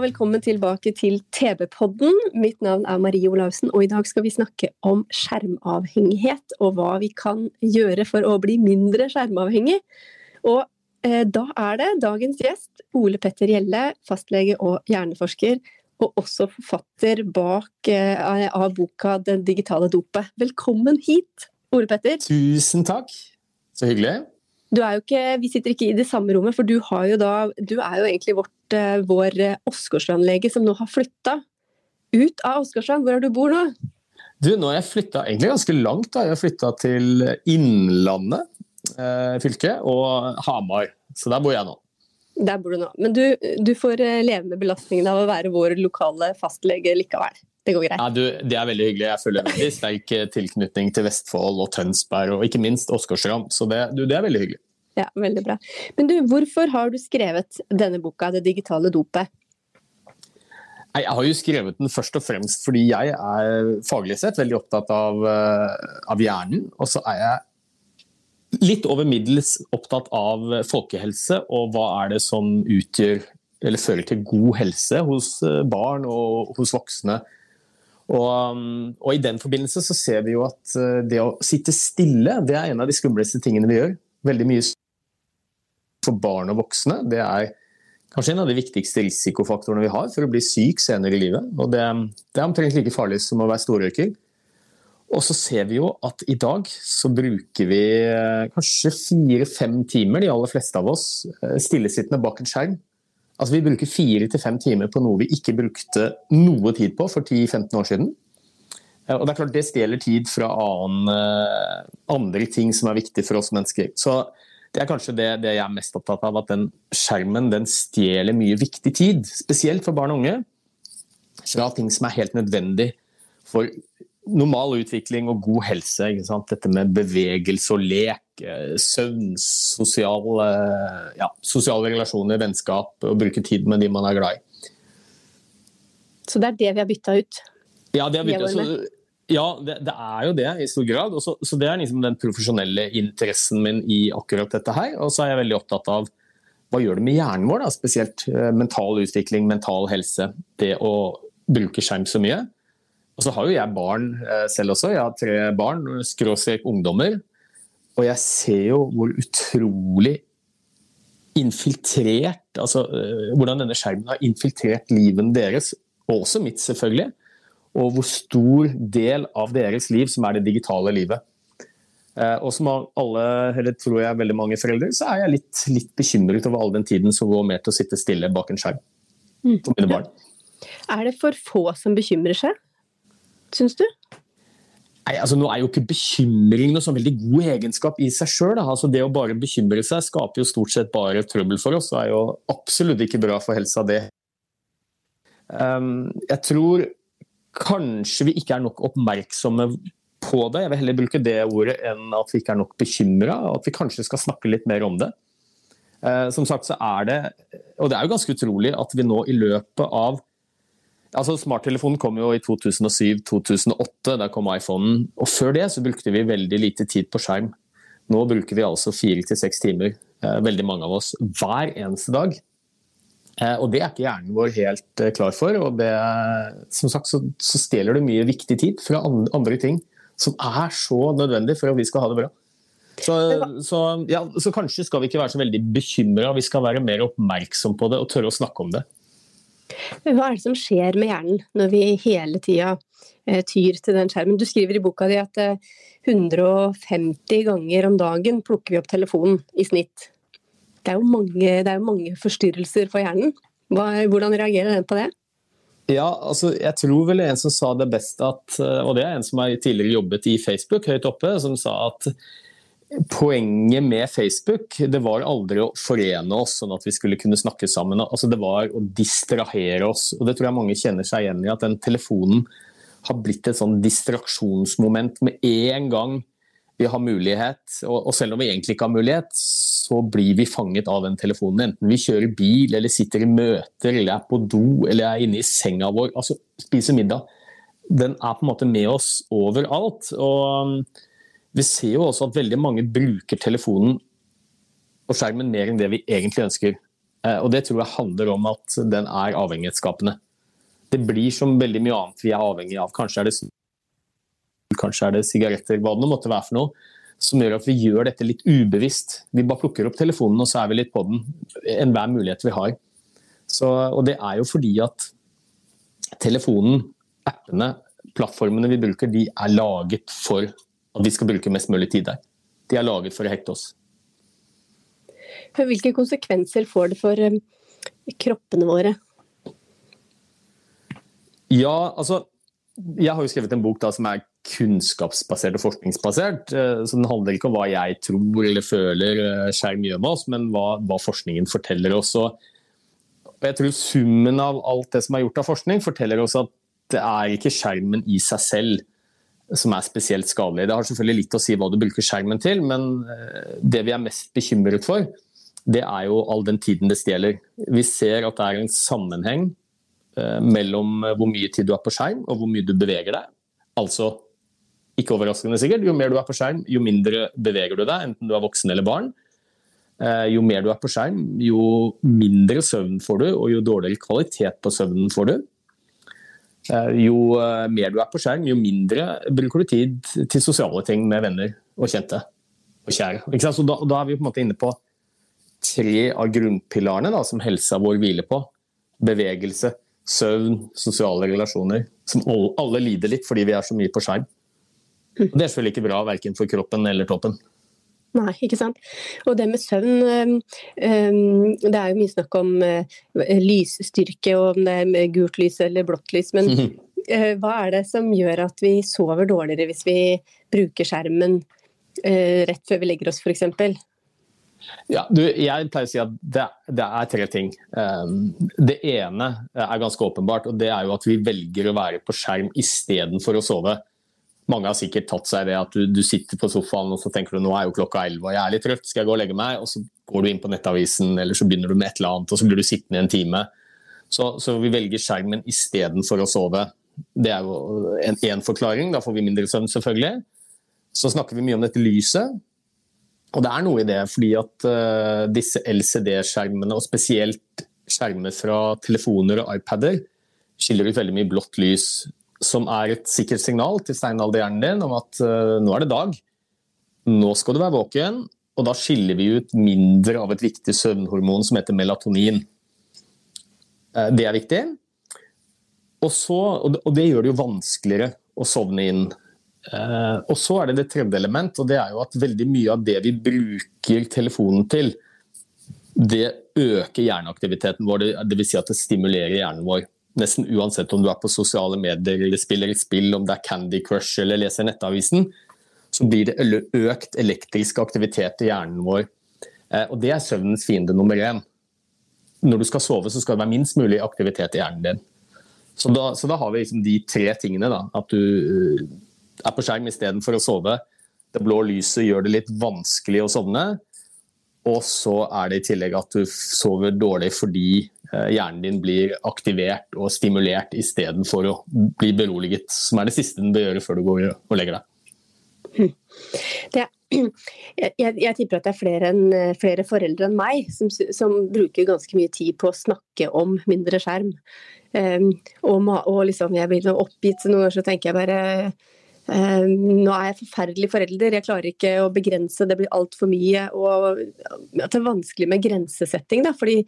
Og velkommen tilbake til TV-podden. Mitt navn er Marie Olaussen, og i dag skal vi snakke om skjermavhengighet og hva vi kan gjøre for å bli mindre skjermavhengig. Og eh, da er det dagens gjest Ole Petter Gjelle, fastlege og hjerneforsker, og også forfatter bak eh, av boka 'Den digitale dopet'. Velkommen hit, Ole Petter. Tusen takk. Så hyggelig. Du er jo ikke, vi sitter ikke i det samme rommet, for du, har jo da, du er jo egentlig vårt, eh, vår eh, Åsgårdstrand-lege som nå har flytta ut av Åsgårdstrand. Hvor er du bor nå? Du, nå har jeg flytta egentlig ganske langt. da. Jeg har flytta til Innlandet eh, fylke og Hamar. Så der bor jeg nå. Der bor du nå. Men du, du får eh, leve med belastningen av å være vår lokale fastlege likevel. Det går greit. Ja, du, det er veldig hyggelig. Jeg føler veldig sterk eh, tilknytning til Vestfold og Tønsberg, og ikke minst Åsgårdstrand. Så det, du, det er veldig hyggelig. Ja, veldig bra. Men du, hvorfor har du skrevet denne boka, 'Det digitale dopet'? Jeg har jo skrevet den først og fremst fordi jeg er faglig sett veldig opptatt av, eh, av hjernen. Og så er jeg litt over middels opptatt av folkehelse og hva er det som utgjør eller fører til god helse hos eh, barn og hos voksne. Og, um, og I den forbindelse så ser vi jo at eh, det å sitte stille det er en av de skumleste tingene vi gjør. Veldig mye for barn og voksne. Det er kanskje en av de viktigste risikofaktorene vi har for å bli syk senere i livet. Og det, det er omtrent like farlig som å være storrøyker. Og så ser vi jo at i dag så bruker vi eh, kanskje fire-fem timer, de aller fleste av oss, eh, stillesittende bak en skjerm. Altså Vi bruker fire til fem timer på noe vi ikke brukte noe tid på for 10-15 år siden. Eh, Og det er klart Det stjeler tid fra annen, andre ting som er viktig for oss mennesker. Så det er kanskje det, det, jeg er mest opptatt av, at den skjermen den stjeler mye viktig tid. Spesielt for barn og unge. Fra ting som er helt nødvendig for normal utvikling og god helse. Dette med bevegelse og lek, søvn, sosiale, ja, sosiale relasjoner, vennskap, og bruke tid med de man er glad i. Så det er det vi har bytta ut? Ja, det, har byttet, så, ja det, det, er jo det i stor grad. Også, så Det er liksom den profesjonelle interessen min i akkurat dette her. Og så er jeg veldig opptatt av hva gjør det med hjernen vår, da? spesielt mental utvikling, mental helse. Det å bruke skjerm så mye. Og så har jo jeg barn selv også. Jeg har tre barn, skråstrek ungdommer. Og jeg ser jo hvor utrolig infiltrert altså Hvordan denne skjermen har infiltrert livet deres, og også mitt, selvfølgelig. Og hvor stor del av deres liv som er det digitale livet. Og som alle, eller tror jeg veldig mange foreldre, så er jeg litt, litt bekymret over all den tiden som går med til å sitte stille bak en skjerm for mine barn. Er det for få som bekymrer seg? Syns du? Nei, altså Nå er jo ikke bekymring noe sånn veldig god egenskap i seg sjøl. Altså det å bare bekymre seg skaper jo stort sett bare trøbbel for oss, og er jo absolutt ikke bra for helsa, det. Um, jeg tror kanskje vi ikke er nok oppmerksomme på det. Jeg vil heller bruke det ordet enn at vi ikke er nok bekymra, og at vi kanskje skal snakke litt mer om det. Uh, som sagt så er det, og det er jo ganske utrolig at vi nå i løpet av Altså Smarttelefonen kom jo i 2007-2008, der kom iPhonen. Og før det så brukte vi veldig lite tid på skjerm. Nå bruker vi altså fire til seks timer, veldig mange av oss, hver eneste dag. Og det er ikke hjernen vår helt klar for. Og det, som sagt så, så stjeler det mye viktig tid fra andre ting som er så nødvendig for at vi skal ha det bra. Så, så, ja, så kanskje skal vi ikke være så veldig bekymra, vi skal være mer oppmerksom på det og tørre å snakke om det. Hva er det som skjer med hjernen når vi hele tida eh, tyr til den skjermen? Du skriver i boka di at eh, 150 ganger om dagen plukker vi opp telefonen i snitt. Det er jo mange, er mange forstyrrelser for hjernen. Hvordan reagerer den på det? Ja, altså, jeg tror vel en som sa det best at Og det er en som har tidligere jobbet i Facebook høyt oppe, som sa at poenget med Facebook det var aldri å forene oss sånn at vi skulle kunne snakke sammen. Altså, det var å distrahere oss. og Det tror jeg mange kjenner seg igjen i. At den telefonen har blitt et sånn distraksjonsmoment med en gang vi har mulighet. Og, selv om vi egentlig ikke har mulighet, så blir vi fanget av den telefonen. Enten vi kjører bil, eller sitter i møter, eller er på do, eller er inne i senga vår. Altså spiser middag. Den er på en måte med oss overalt. Og um, vi ser jo også at veldig mange bruker telefonen og skjermen mer enn det vi egentlig ønsker. Eh, og det tror jeg handler om at den er avhengighetsskapende. Det blir som veldig mye annet vi er avhengig av. Kanskje er det kanskje er det sigaretter, hva det måtte være for noe, som gjør at vi gjør dette litt ubevisst. Vi bare plukker opp telefonen, og så er vi litt på den. Enhver mulighet vi har. Så, og det er jo fordi at telefonen, appene, plattformene vi bruker, de er laget for at vi skal bruke mest mulig tid der. De er laget for å hekte oss. Hvilke konsekvenser får det for eh, kroppene våre? Ja, altså Jeg har jo skrevet en bok da som er kunnskapsbasert og forskningsbasert. Eh, så Den handler ikke om hva jeg tror eller føler eh, skjerm gjør med oss, men hva, hva forskningen forteller oss. Og jeg tror Summen av alt det som er gjort av forskning, forteller oss at det er ikke skjermen i seg selv som er spesielt skadelig. Det har selvfølgelig litt å si hva du bruker skjermen til, men eh, det vi er mest bekymret for, det er jo all den tiden det stjeler. Vi ser at det er en sammenheng mellom hvor mye tid du er på skjerm og hvor mye du beveger deg. Altså ikke overraskende sikkert. Jo mer du er på skjerm, jo mindre beveger du deg, enten du er voksen eller barn. Eh, jo mer du er på skjerm, jo mindre søvn får du, og jo dårligere kvalitet på søvnen får du. Eh, jo eh, mer du er på skjerm, jo mindre bruker du tid til sosiale ting med venner og kjente og kjære. Så da, da, er vi på en måte inne på tre av grunnpilarene da, som helsa vår hviler på. Bevegelse, søvn, sosiale relasjoner. Som alle lider litt fordi vi er så mye på skjerm. Det er selvfølgelig ikke bra verken for kroppen eller toppen. Nei, ikke sant. Og det med søvn Det er jo mye snakk om uh, lysstyrke og om det er gult lys eller blått lys. Men uh, hva er det som gjør at vi sover dårligere hvis vi bruker skjermen uh, rett før vi legger oss, f.eks.? Ja, du, jeg pleier å si at det, det, er tre ting. Det ene er ganske åpenbart, og det er jo at vi velger å være på skjerm istedenfor å sove mange har sikkert tatt seg det at du, du, sitter på sofaen og så tenker du nå er jo klokka 11 og jeg er litt trøtt, skal jeg gå og legge meg? Og så går du inn på nettavisen eller så begynner du med et eller annet og så blir du sittende i en time. Så, så vi velger skjermen istedenfor å sove. Det er jo en forklaring, da får vi mindre søvn selvfølgelig. Så snakker vi mye om dette lyset. Og det er noe i det, fordi at uh, disse LCD-skjermene, og spesielt skjermer fra telefoner og iPader, skiller ut veldig mye blått lys som er et sikkert signal til steinalderhjernen din om at uh, nå er det dag. Nå skal du være våken, og da skiller vi ut mindre av et viktig søvnhormon som heter melatonin. Uh, det er viktig. Og, så, og, det, og, det, gjør det jo vanskeligere å sovne inn. Uh, og så er det det tredje element, og det er jo at veldig mye av det vi bruker telefonen til, det øker hjerneaktiviteten vår. dvs. si at det stimulerer hjernen vår nesten uansett om du er på sosiale medier eller spiller et spill, om det er Candy Crush eller leser Nettavisen, så blir det økt elektrisk aktivitet i hjernen vår. Eh, og det er søvnens fiende nummer én. Når du skal sove, så skal det være minst mulig aktivitet i hjernen din. Så da, så da har vi liksom de tre tingene. Da. At du er på skjerm istedenfor å sove. Det blå lyset gjør det litt vanskelig å sovne. Og så er det i tillegg at du sover dårlig fordi hjernen din blir aktivert og stimulert istedenfor å bli beroliget, som er det siste den bør gjøre før du går og legger deg. Det, jeg, jeg, tipper at det er flere, enn, flere foreldre enn meg som, som, bruker ganske mye tid på å snakke om mindre skjerm. Um, og, og liksom, jeg blir oppgitt, så noen ganger så tenker jeg bare um, nå er jeg forferdelig forelder, jeg klarer ikke å begrense, det blir altfor mye. Og at det er vanskelig med grensesetting, da, fordi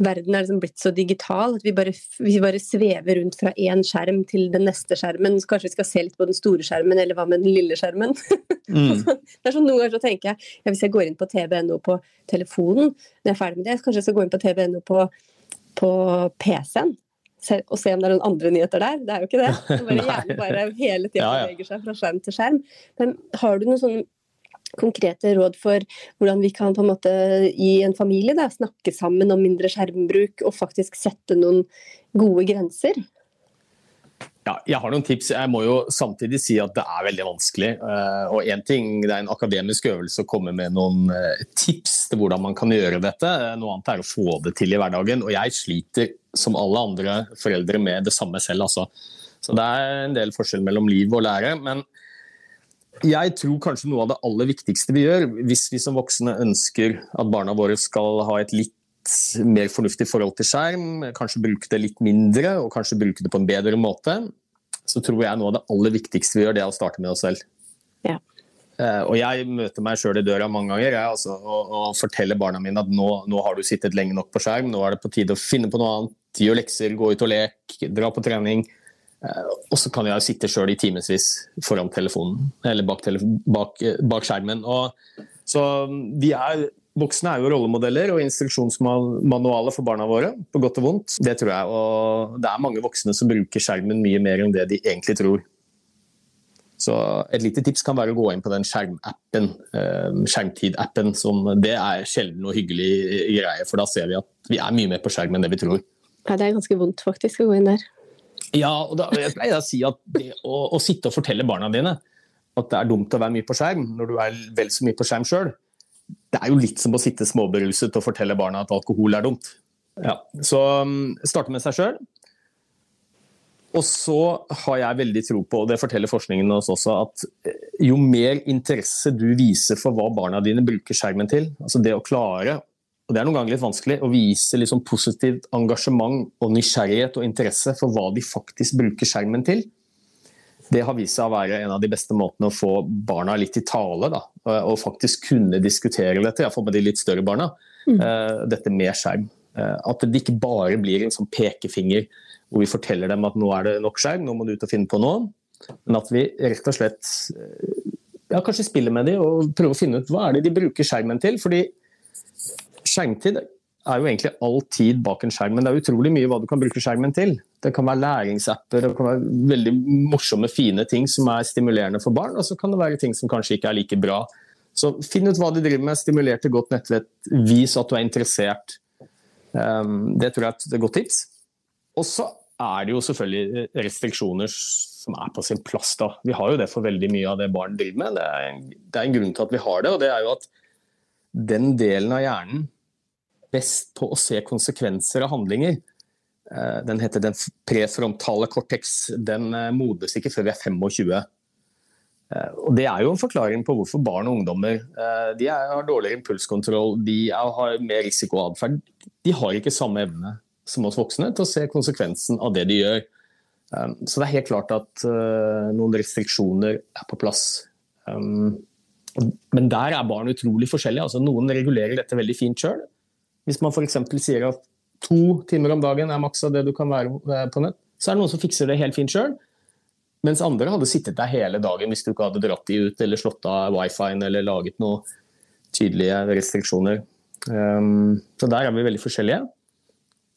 verden er liksom blitt så digital at vi bare, vi bare svever rundt fra én skjerm til den neste skjermen. Så kanskje vi skal se litt på den store skjermen, eller hva med den lille skjermen? Mm. det er sånn Noen ganger så tenker jeg ja, hvis jeg går inn på tv.no på telefonen, når jeg er ferdig med det, så kanskje jeg skal gå inn på tv.no på, på PC-en. og se om det er noen andre nyheter der. Det er jo ikke det. bare. Hjernen bare hele tida beveger seg fra skjerm til skjerm. Men har du noen sånne konkrete råd for hvordan vi kan på en måte i en familie da, snakke sammen om mindre skjermbruk og faktisk sette noen gode grenser? Ja, jeg har noen tips. Jeg må jo samtidig si at det er veldig vanskelig. Eh, Og en ting, Det er en akademisk øvelse å komme med noen eh, tips til hvordan man kan gjøre dette. Eh, Noe annet er å få det til i hverdagen. Og jeg sliter som alle andre foreldre med det samme selv. Altså. Så det er en del forskjell mellom liv og lære. Men jeg tror kanskje noe av det aller viktigste vi gjør, hvis vi som voksne ønsker at barna våre skal ha et litt mer fornuftig forhold til skjerm, kanskje bruke det litt mindre og kanskje bruke det på en bedre måte, så tror jeg noe av det aller viktigste vi gjør, det er å starte med oss selv. Ja. Eh, Og jeg møter meg sjøl i døra mange ganger jeg, altså, og, og forteller barna mine at nå, nå har du sittet lenge nok på skjerm, nå er det på tide å finne på noe annet, gjøre lekser, gå ut og lek, dra på trening. Eh, Og så kan jeg sitte sjøl i timevis foran telefonen, eller bak, telefon, bak, eh, bak skjermen. Og, så vi er, voksne er jo rollemodeller og instruksjonsmanualer for barna våre, på godt og vondt. Det tror jeg. Og det er mange voksne som bruker skjermen mye mer enn det de egentlig tror. Så Et lite tips kan være å gå inn på den skjermappen, skjermtidappen. skjermtid-appen. som Det er sjelden noe hyggelig greie, for da ser vi at vi er mye mer på skjerm enn det vi tror. Ja, det er ganske vondt faktisk å gå inn der. Ja, og da, jeg pleier å si at det å, å sitte og fortelle barna dine at det er dumt å være mye på skjerm, når du er vel så mye på skjerm sjøl, det er jo litt som å sitte småberuset og fortelle barna at alkohol er dumt. Ja, så um, starte med seg sjøl. Og så har jeg veldig tro på, og det forteller forskningen oss også, at eh, jo mer interesse du viser for hva barna dine bruker skjermen til, altså det å klare og det er noen ganger litt vanskelig å vise liksom positivt engasjement og nysgjerrighet og interesse for hva de faktisk bruker skjermen til. Det har vist seg å være en av de beste måtene å få barna litt i tale. Da, og faktisk kunne diskutere dette, iallfall med de litt større barna. eh, Dette med skjerm. Eh, At det ikke bare blir en sånn pekefinger hvor vi forteller dem at nå er det nok skjerm, nå må du ut og finne på noe. Men at vi rett og slett eh, ja, kanskje spiller med dem og prøver å finne ut hva er det de bruker skjermen til. fordi skjermtid er jo egentlig all tid bak en skjerm, men det er utrolig mye hva du kan bruke skjermen til. Det kan være læringsapper, det kan være veldig morsomme, fine ting som er stimulerende for barn, og så kan det være ting som kanskje ikke er like bra. Så finn ut hva du driver med, stimuler til godt nettvett, vis at du er interessert. Um, det tror jeg er et godt tips. Og så er det jo selvfølgelig restriksjoner som er på sin plass. da. Vi har jo det for veldig mye av det barn driver med. Det er, en, det er en grunn til at vi har det, og det er jo at den delen av hjernen best på å se konsekvenser av handlinger. Eh, Den heter den prefrontale cortex. Den eh, modnes ikke før vi er 25. Eh, Og Det er jo en forklaring på hvorfor barn og ungdommer de har dårligere impulskontroll, de har mer risikoatferd. De har ikke samme evne som oss voksne til å se konsekvensen av det de gjør. Så det er helt klart at noen restriksjoner er på plass. Men der er barn utrolig forskjellige. Altså, noen regulerer dette veldig fint sjøl. Hvis man f.eks. sier at to timer om dagen er maks av det du kan være eh, på nett, så er det noen som fikser det helt fint sjøl. Mens andre hadde sittet der hele dagen hvis du ikke hadde dratt de ut eller slått av wifi-en eller laget noen tydelige restriksjoner. Um, så der er vi veldig forskjellige.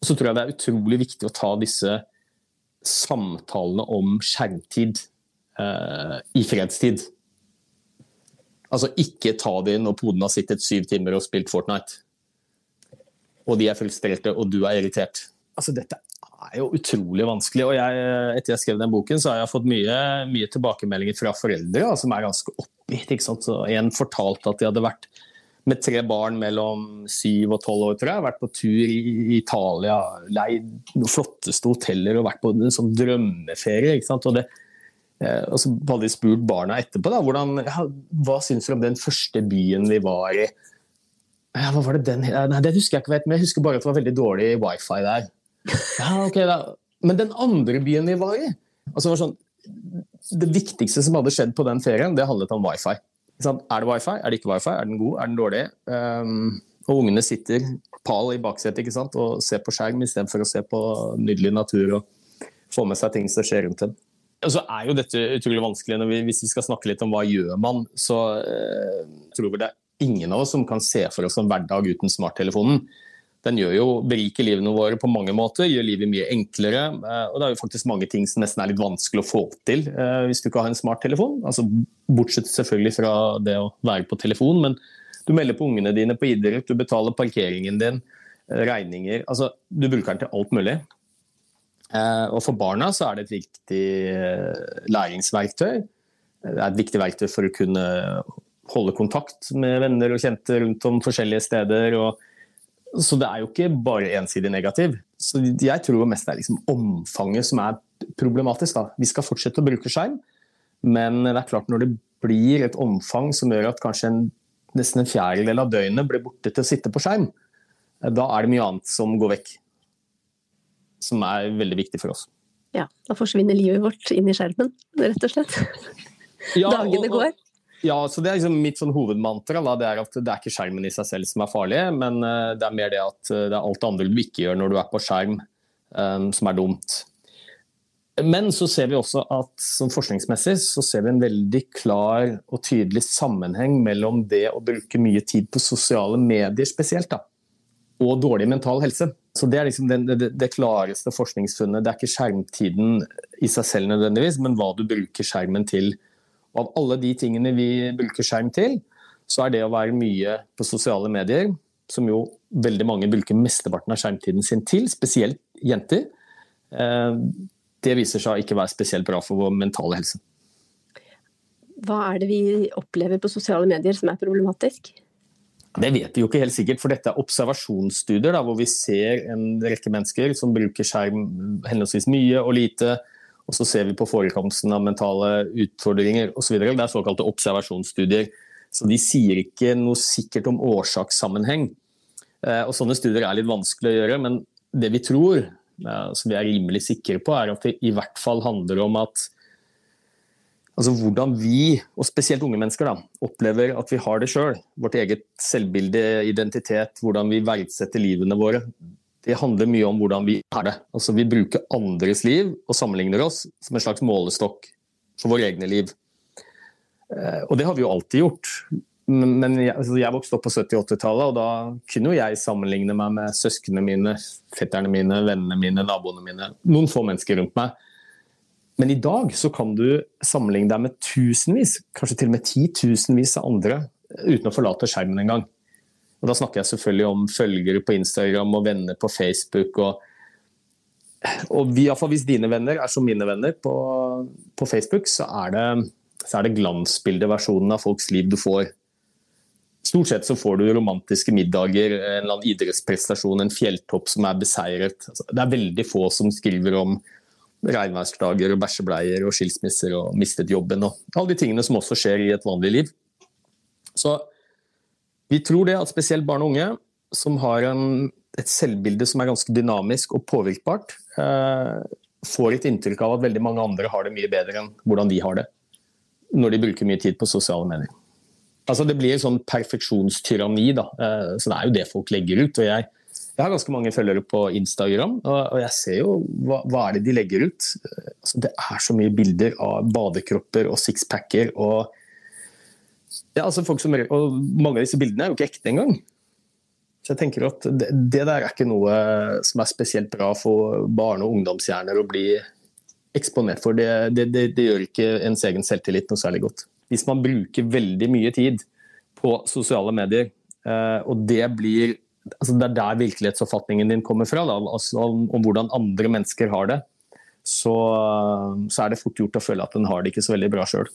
Og så tror jeg det er utrolig viktig å ta disse samtalene om skjermtid eh, i fredstid. Altså ikke ta det når poden har sittet syv timer og spilt Fortnite. Og de er frustrerte, og du er irritert. Altså Dette er jo utrolig vanskelig. og jeg, Etter jeg skrev den boken, så har jeg fått mye, mye tilbakemeldinger fra foreldre som er ganske oppgitt. En fortalte at de hadde vært med tre barn mellom syv og tolv år, tror jeg. Vært på tur i Italia, leid de flotteste hoteller og vært på en sånn drømmeferie. ikke sant? Og det, Eh, og så hadde de spurt barna etterpå da, hvordan, ja, hva syns du om den første byen vi var i. Ja, hva var det den Nei, Det husker jeg ikke, vet, men jeg husker bare at det var veldig dårlig wifi der. Ja, ok da. Men den andre byen vi var i altså, det, var sånn, det viktigste som hadde skjedd på den ferien, det handlet om wifi. Er det wifi? Er det ikke wifi? Er den god? Er den dårlig? Um, og ungene sitter pal i baksetet ikke sant? og ser på skjerm istedenfor å se på nydelig natur og få med seg ting som skjer rundt dem. Og så er jo dette utrolig vanskelig. Når vi, hvis vi skal snakke litt om hva gjør man, så uh, tror vi det er ingen av oss som kan se for oss en hverdag uten smarttelefonen. Den gjør jo beriker livene våre på mange måter, gjør livet mye enklere. Eh, og det er jo faktisk mange ting som nesten er litt vanskelig å få til eh, hvis du ikke har en smarttelefon. Altså, bortsett selvfølgelig fra det å være på telefon, men du melder på ungene dine på idrett, du betaler parkeringen din, eh, regninger altså, Du bruker den til alt mulig. Og for barna så er det et viktig læringsverktøy. Det er et viktig verktøy for å kunne holde kontakt med venner og kjente rundt om forskjellige steder. og så det er jo ikke bare ensidig negativ. Så jeg tror mest det er liksom omfanget som er problematisk. Da. Vi skal fortsette å bruke skjerm, men det er klart når det blir et omfang som gjør at kanskje en, nesten en fjerdedel av døgnet blir borte til å sitte på skjerm, da er det mye annet som går vekk. Som er veldig viktig for oss. Ja, da forsvinner livet vårt inn i skjermen, rett og slett. Ja, Dagene går. Ja, så det er liksom Mitt sånn hovedmantra da, det er at det er ikke skjermen i seg selv som er farlig, men uh, det er mer det at uh, det er alt det andre du ikke gjør når du er på skjerm, um, som er dumt. Men så ser vi også at som forskningsmessig så ser vi en veldig klar og tydelig sammenheng mellom det å bruke mye tid på sosiale medier spesielt, da, og dårlig mental helse. Så Det er liksom det, det, det, klareste forskningsfunnet. Det er ikke skjermtiden i seg selv nødvendigvis, men hva du bruker skjermen til og av alle de tingene vi bruker skjerm til, så er det å være mye på sosiale medier, som jo veldig mange bruker mesteparten av skjermtiden sin til, spesielt jenter, eh, det viser seg ikke være spesielt bra for vår mentale helse. Hva er det vi opplever på sosiale medier som er problematisk? Det vet vi jo ikke helt sikkert, for dette er observasjonsstudier da, hvor vi ser en rekke mennesker som bruker skjerm henholdsvis mye og lite og så ser vi på forekomsten av mentale utfordringer osv. Det er såkalte observasjonsstudier. Så de sier ikke noe sikkert om årsakssammenheng. Eh, og Sånne studier er litt vanskelig å gjøre, men det vi tror, eh, som vi er rimelig sikre på, er at det i hvert fall handler om at altså hvordan vi, og spesielt unge mennesker, da, opplever at vi har det sjøl. Vårt eget selvbilde, identitet, hvordan vi verdsetter livene våre det handler mye om hvordan vi er det. Altså, vi bruker andres liv og sammenligner oss som en slags målestokk for våre egne liv. Eh, og det har vi jo alltid gjort. Men jeg, altså, jeg vokste opp på 70- 80-tallet, og da kunne jo jeg sammenligne meg med søsknene mine, fetterne mine, vennene mine, naboene mine. Noen få mennesker rundt meg. Men i dag så kan du sammenligne deg med tusenvis, kanskje til og med titusenvis av andre, uten å forlate skjermen en gang. Og Da snakker jeg selvfølgelig om følgere på Instagram og venner på Facebook. og og vi, Hvis dine venner er som mine venner på, på Facebook, så er det, så det glansbildeversjonen av folks liv du får. Stort sett så får du romantiske middager, en eller annen idrettsprestasjon, en fjelltopp som er beseiret. Altså, det er veldig få som skriver om regnværsdager og bæsjebleier og skilsmisser og mistet jobben og alle de tingene som også skjer i et vanlig liv. Så vi tror det at spesielt barn og unge som har en, et selvbilde som er ganske dynamisk og påvirkbart, eh, får et inntrykk av at veldig mange andre har det mye bedre enn hvordan de har det. Når de bruker mye tid på sosiale medier. Altså Det blir et sånn perfeksjonstyranni. da, eh, så Det er jo det folk legger ut. og jeg, jeg har ganske mange følgere på Instagram, og jeg ser jo hva, hva er det de legger ut. Eh, altså, det er så mye bilder av badekropper og sixpacker og ja, altså folk som, og Mange av disse bildene er jo ikke ekte engang. Så jeg tenker at det, det, der er ikke noe som er spesielt bra for barne- og ungdomshjerner å bli eksponert for. Det, det, det, gjør ikke ens egen selvtillit noe særlig godt. Hvis man bruker veldig mye tid på sosiale medier, eh, og det blir altså Det er der virkelighetsoppfatningen din kommer fra, da, altså om, om, hvordan andre mennesker har det. Så, så er det fort gjort å føle at en har det ikke så veldig bra sjøl.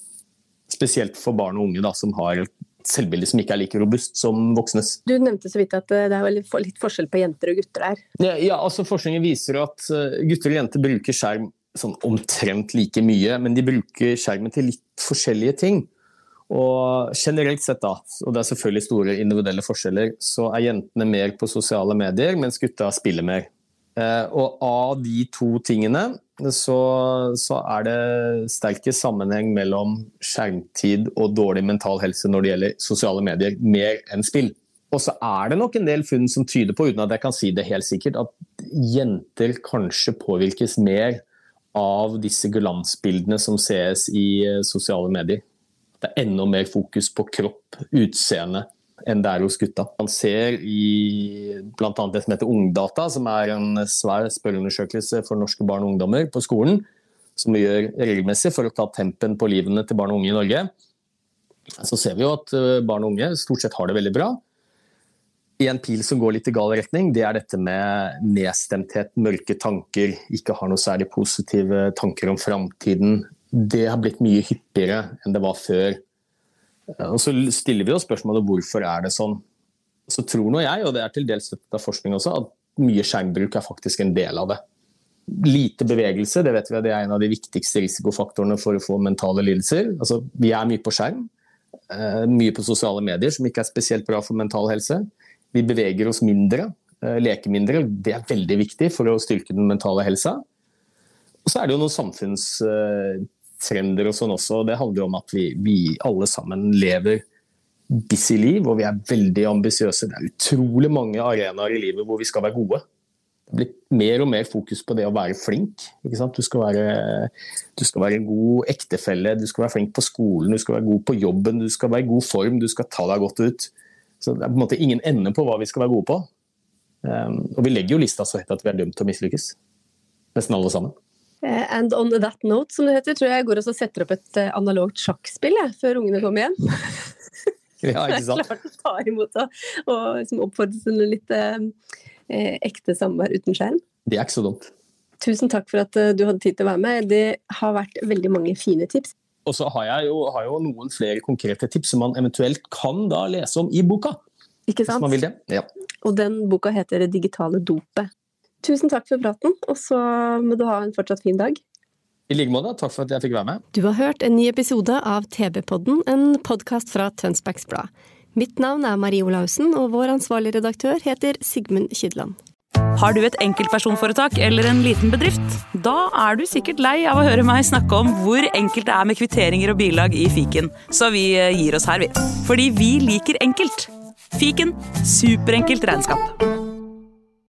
Spesielt for barn og unge da, som har et selvbilde som ikke er like robust som voksnes. Du nevnte så vidt at eh, det er litt forskjell på jenter og gutter der. Ja, ja altså Forskningen viser at eh, gutter og jenter bruker skjerm sånn omtrent like mye, men de bruker skjermen til litt forskjellige ting. Og generelt sett, da, og det er selvfølgelig store individuelle forskjeller, så er jentene mer på sosiale medier, mens gutta spiller mer. Eh, og av de to tingene så, så, er det sterke sammenheng mellom skjermtid og dårlig mental helse når det gjelder sosiale medier, mer enn spill. Og så er det nok en del funn som tyder på, uten at jeg kan si det helt sikkert, at jenter kanskje påvirkes mer av disse glansbildene som sees i eh, sosiale medier. Det er enda mer fokus på kropp, utseende, enn det er hos gutta. Man ser i bl.a. det som heter Ungdata, som er en svær spørreundersøkelse for norske barn og ungdommer på skolen, som vi gjør regelmessig for å ta tempen på livene til barn og unge i Norge. Så ser vi jo at eh, barn og unge stort sett har det veldig bra. En pil som går litt i gal retning, det er dette med nedstemthet, mørke tanker, ikke har noe særlig positive tanker om framtiden. Det har blitt mye hyppigere enn det var før. Og Så stiller vi oss spørsmålet hvorfor er det sånn. Så tror nå jeg, og det er til dels støttet av forskning også, at mye skjermbruk er faktisk en del av det. Lite bevegelse det vet vi det er en av de viktigste risikofaktorene for å få mentale lidelser. Altså, vi er mye på skjerm, eh, mye på sosiale medier, som ikke er spesielt bra for mental helse. Vi beveger oss mindre, eh, leker mindre. Det er veldig viktig for å styrke den mentale helsa. Og så er det jo noen samfunnstrender og sånn også. Det handler jo om at vi, vi alle sammen lever busy liv, og vi er veldig ambisiøse. Det er utrolig mange arenaer i livet hvor vi skal være gode. Det blir mer og mer fokus på det å være flink. Du skal være, du skal være en god ektefelle, du skal være flink på skolen, du skal være god på jobben, du skal være i god form, du skal ta deg godt ut. Så det er på en måte ingen ende på hva vi skal være gode på. Um, og vi legger jo lista så høyt at vi er dømt til å mislykkes. Nesten alle sammen. Uh, and on that note, som det heter, tror jeg jeg går og setter opp et uh, analogt sjakkspill jeg, før ungene kommer hjem. ja, ikke sant? Klart å ta imot og, og liksom oppfordre til litt eh, ekte samvær uten skjerm. Det er ikke så dumt. Tusen takk for at du hadde tid til å være med. Det har vært veldig mange fine tips. Og så har jeg jo, har jo, noen flere konkrete tips som man eventuelt kan da lese om i boka. Ikke sant? Hvis man vil det. Ja. Og den boka heter Det digitale dopet. Tusen takk for praten, og så må du ha en fortsatt fin dag. I like måte. Takk for at jeg fikk være med. Du har hørt en ny episode av TB-podden, en podkast fra Tønsbergs Blad. Mitt navn er Marie Olaussen, og vår ansvarlige redaktør heter Sigmund Kydland. Har du et enkeltpersonforetak eller en liten bedrift? Da er du sikkert lei av å høre meg snakke om hvor enkelt det er med kvitteringer og bilag i fiken, så vi gir oss her, vi. Fordi vi liker enkelt. Fiken superenkelt regnskap.